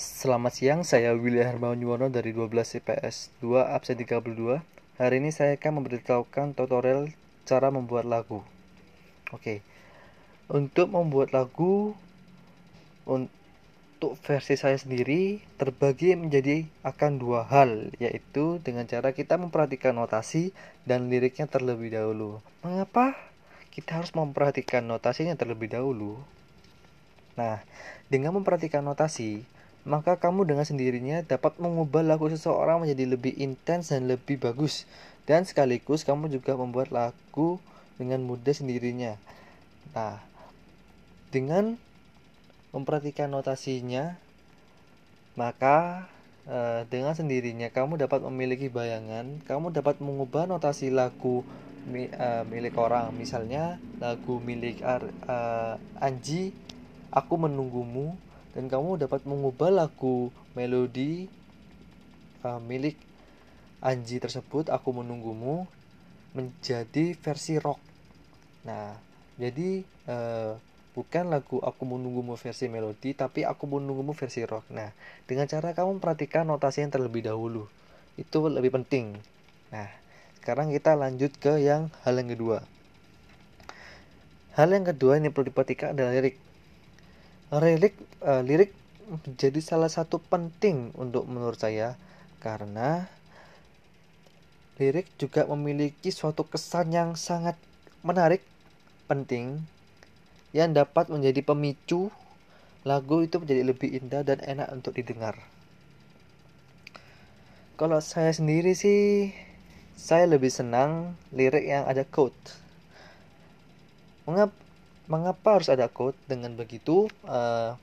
Selamat siang, saya Willy Hermawan Yuwono dari 12 IPS 2 absen 32. Hari ini saya akan memberitahukan tutorial cara membuat lagu. Oke. Untuk membuat lagu untuk versi saya sendiri terbagi menjadi akan dua hal, yaitu dengan cara kita memperhatikan notasi dan liriknya terlebih dahulu. Mengapa kita harus memperhatikan notasinya terlebih dahulu? Nah, dengan memperhatikan notasi, maka kamu dengan sendirinya dapat mengubah lagu seseorang menjadi lebih intens dan lebih bagus. Dan sekaligus kamu juga membuat lagu dengan mudah sendirinya. Nah, dengan memperhatikan notasinya, maka eh, dengan sendirinya kamu dapat memiliki bayangan, kamu dapat mengubah notasi lagu eh, milik orang. Misalnya lagu milik uh, Anji, Aku Menunggumu dan kamu dapat mengubah lagu melodi uh, milik Anji tersebut aku menunggumu menjadi versi rock. Nah jadi uh, bukan lagu aku menunggumu versi melodi tapi aku menunggumu versi rock. Nah dengan cara kamu perhatikan notasi yang terlebih dahulu itu lebih penting. Nah sekarang kita lanjut ke yang hal yang kedua. Hal yang kedua ini perlu diperhatikan adalah lirik lirik uh, lirik menjadi salah satu penting untuk menurut saya karena lirik juga memiliki suatu kesan yang sangat menarik, penting yang dapat menjadi pemicu lagu itu menjadi lebih indah dan enak untuk didengar. Kalau saya sendiri sih saya lebih senang lirik yang ada quote. Mengapa Mengapa harus ada quote? Dengan begitu, uh,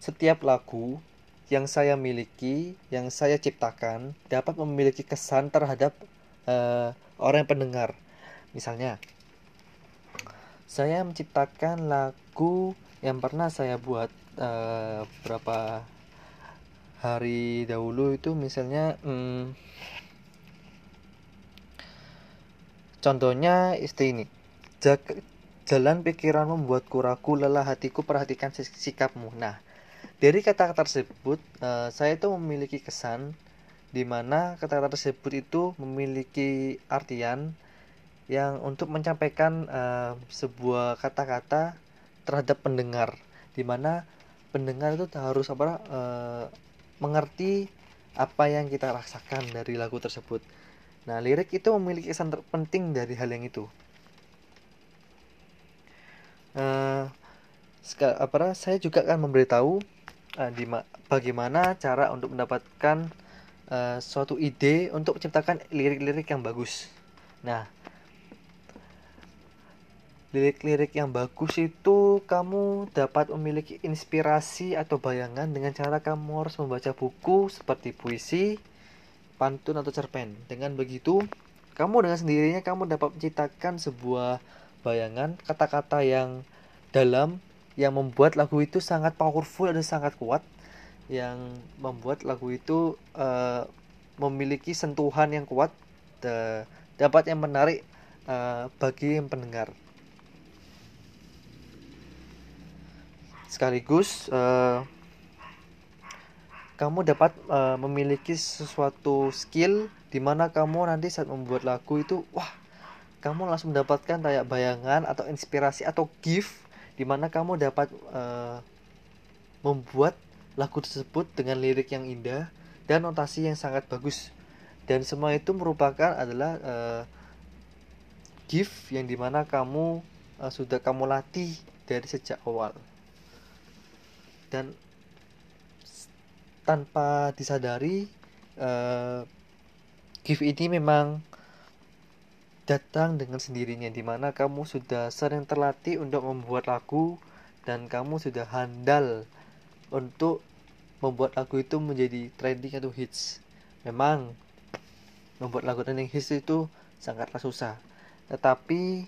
setiap lagu yang saya miliki, yang saya ciptakan, dapat memiliki kesan terhadap uh, orang yang pendengar. Misalnya, saya menciptakan lagu yang pernah saya buat uh, beberapa hari dahulu itu misalnya hmm, contohnya istri ini Jalan pikiran membuatku ragu, lelah hatiku, perhatikan sikapmu. Nah, dari kata-kata tersebut, uh, saya itu memiliki kesan di mana kata-kata tersebut itu memiliki artian yang untuk menyampaikan uh, sebuah kata-kata terhadap pendengar, di mana pendengar itu harus apa uh, mengerti apa yang kita rasakan dari lagu tersebut. Nah, lirik itu memiliki kesan terpenting dari hal yang itu uh, apa saya juga akan memberitahu uh, di bagaimana cara untuk mendapatkan uh, suatu ide untuk menciptakan lirik-lirik yang bagus. Nah, lirik-lirik yang bagus itu kamu dapat memiliki inspirasi atau bayangan dengan cara kamu harus membaca buku seperti puisi, pantun atau cerpen. Dengan begitu, kamu dengan sendirinya kamu dapat menciptakan sebuah bayangan kata-kata yang dalam yang membuat lagu itu sangat powerful dan sangat kuat yang membuat lagu itu uh, memiliki sentuhan yang kuat uh, dapat yang menarik uh, bagi yang pendengar. Sekaligus uh, kamu dapat uh, memiliki sesuatu skill di mana kamu nanti saat membuat lagu itu wah kamu langsung mendapatkan kayak bayangan atau inspirasi atau gift di mana kamu dapat uh, membuat lagu tersebut dengan lirik yang indah dan notasi yang sangat bagus. Dan semua itu merupakan adalah uh, gift yang di mana kamu uh, sudah kamu latih dari sejak awal. Dan tanpa disadari uh, gift ini memang datang dengan sendirinya di mana kamu sudah sering terlatih untuk membuat lagu dan kamu sudah handal untuk membuat lagu itu menjadi trending atau hits. Memang membuat lagu trending hits itu sangatlah susah. Tetapi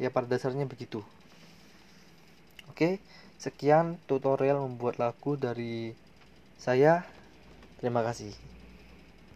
ya pada dasarnya begitu. Oke, sekian tutorial membuat lagu dari saya. Terima kasih.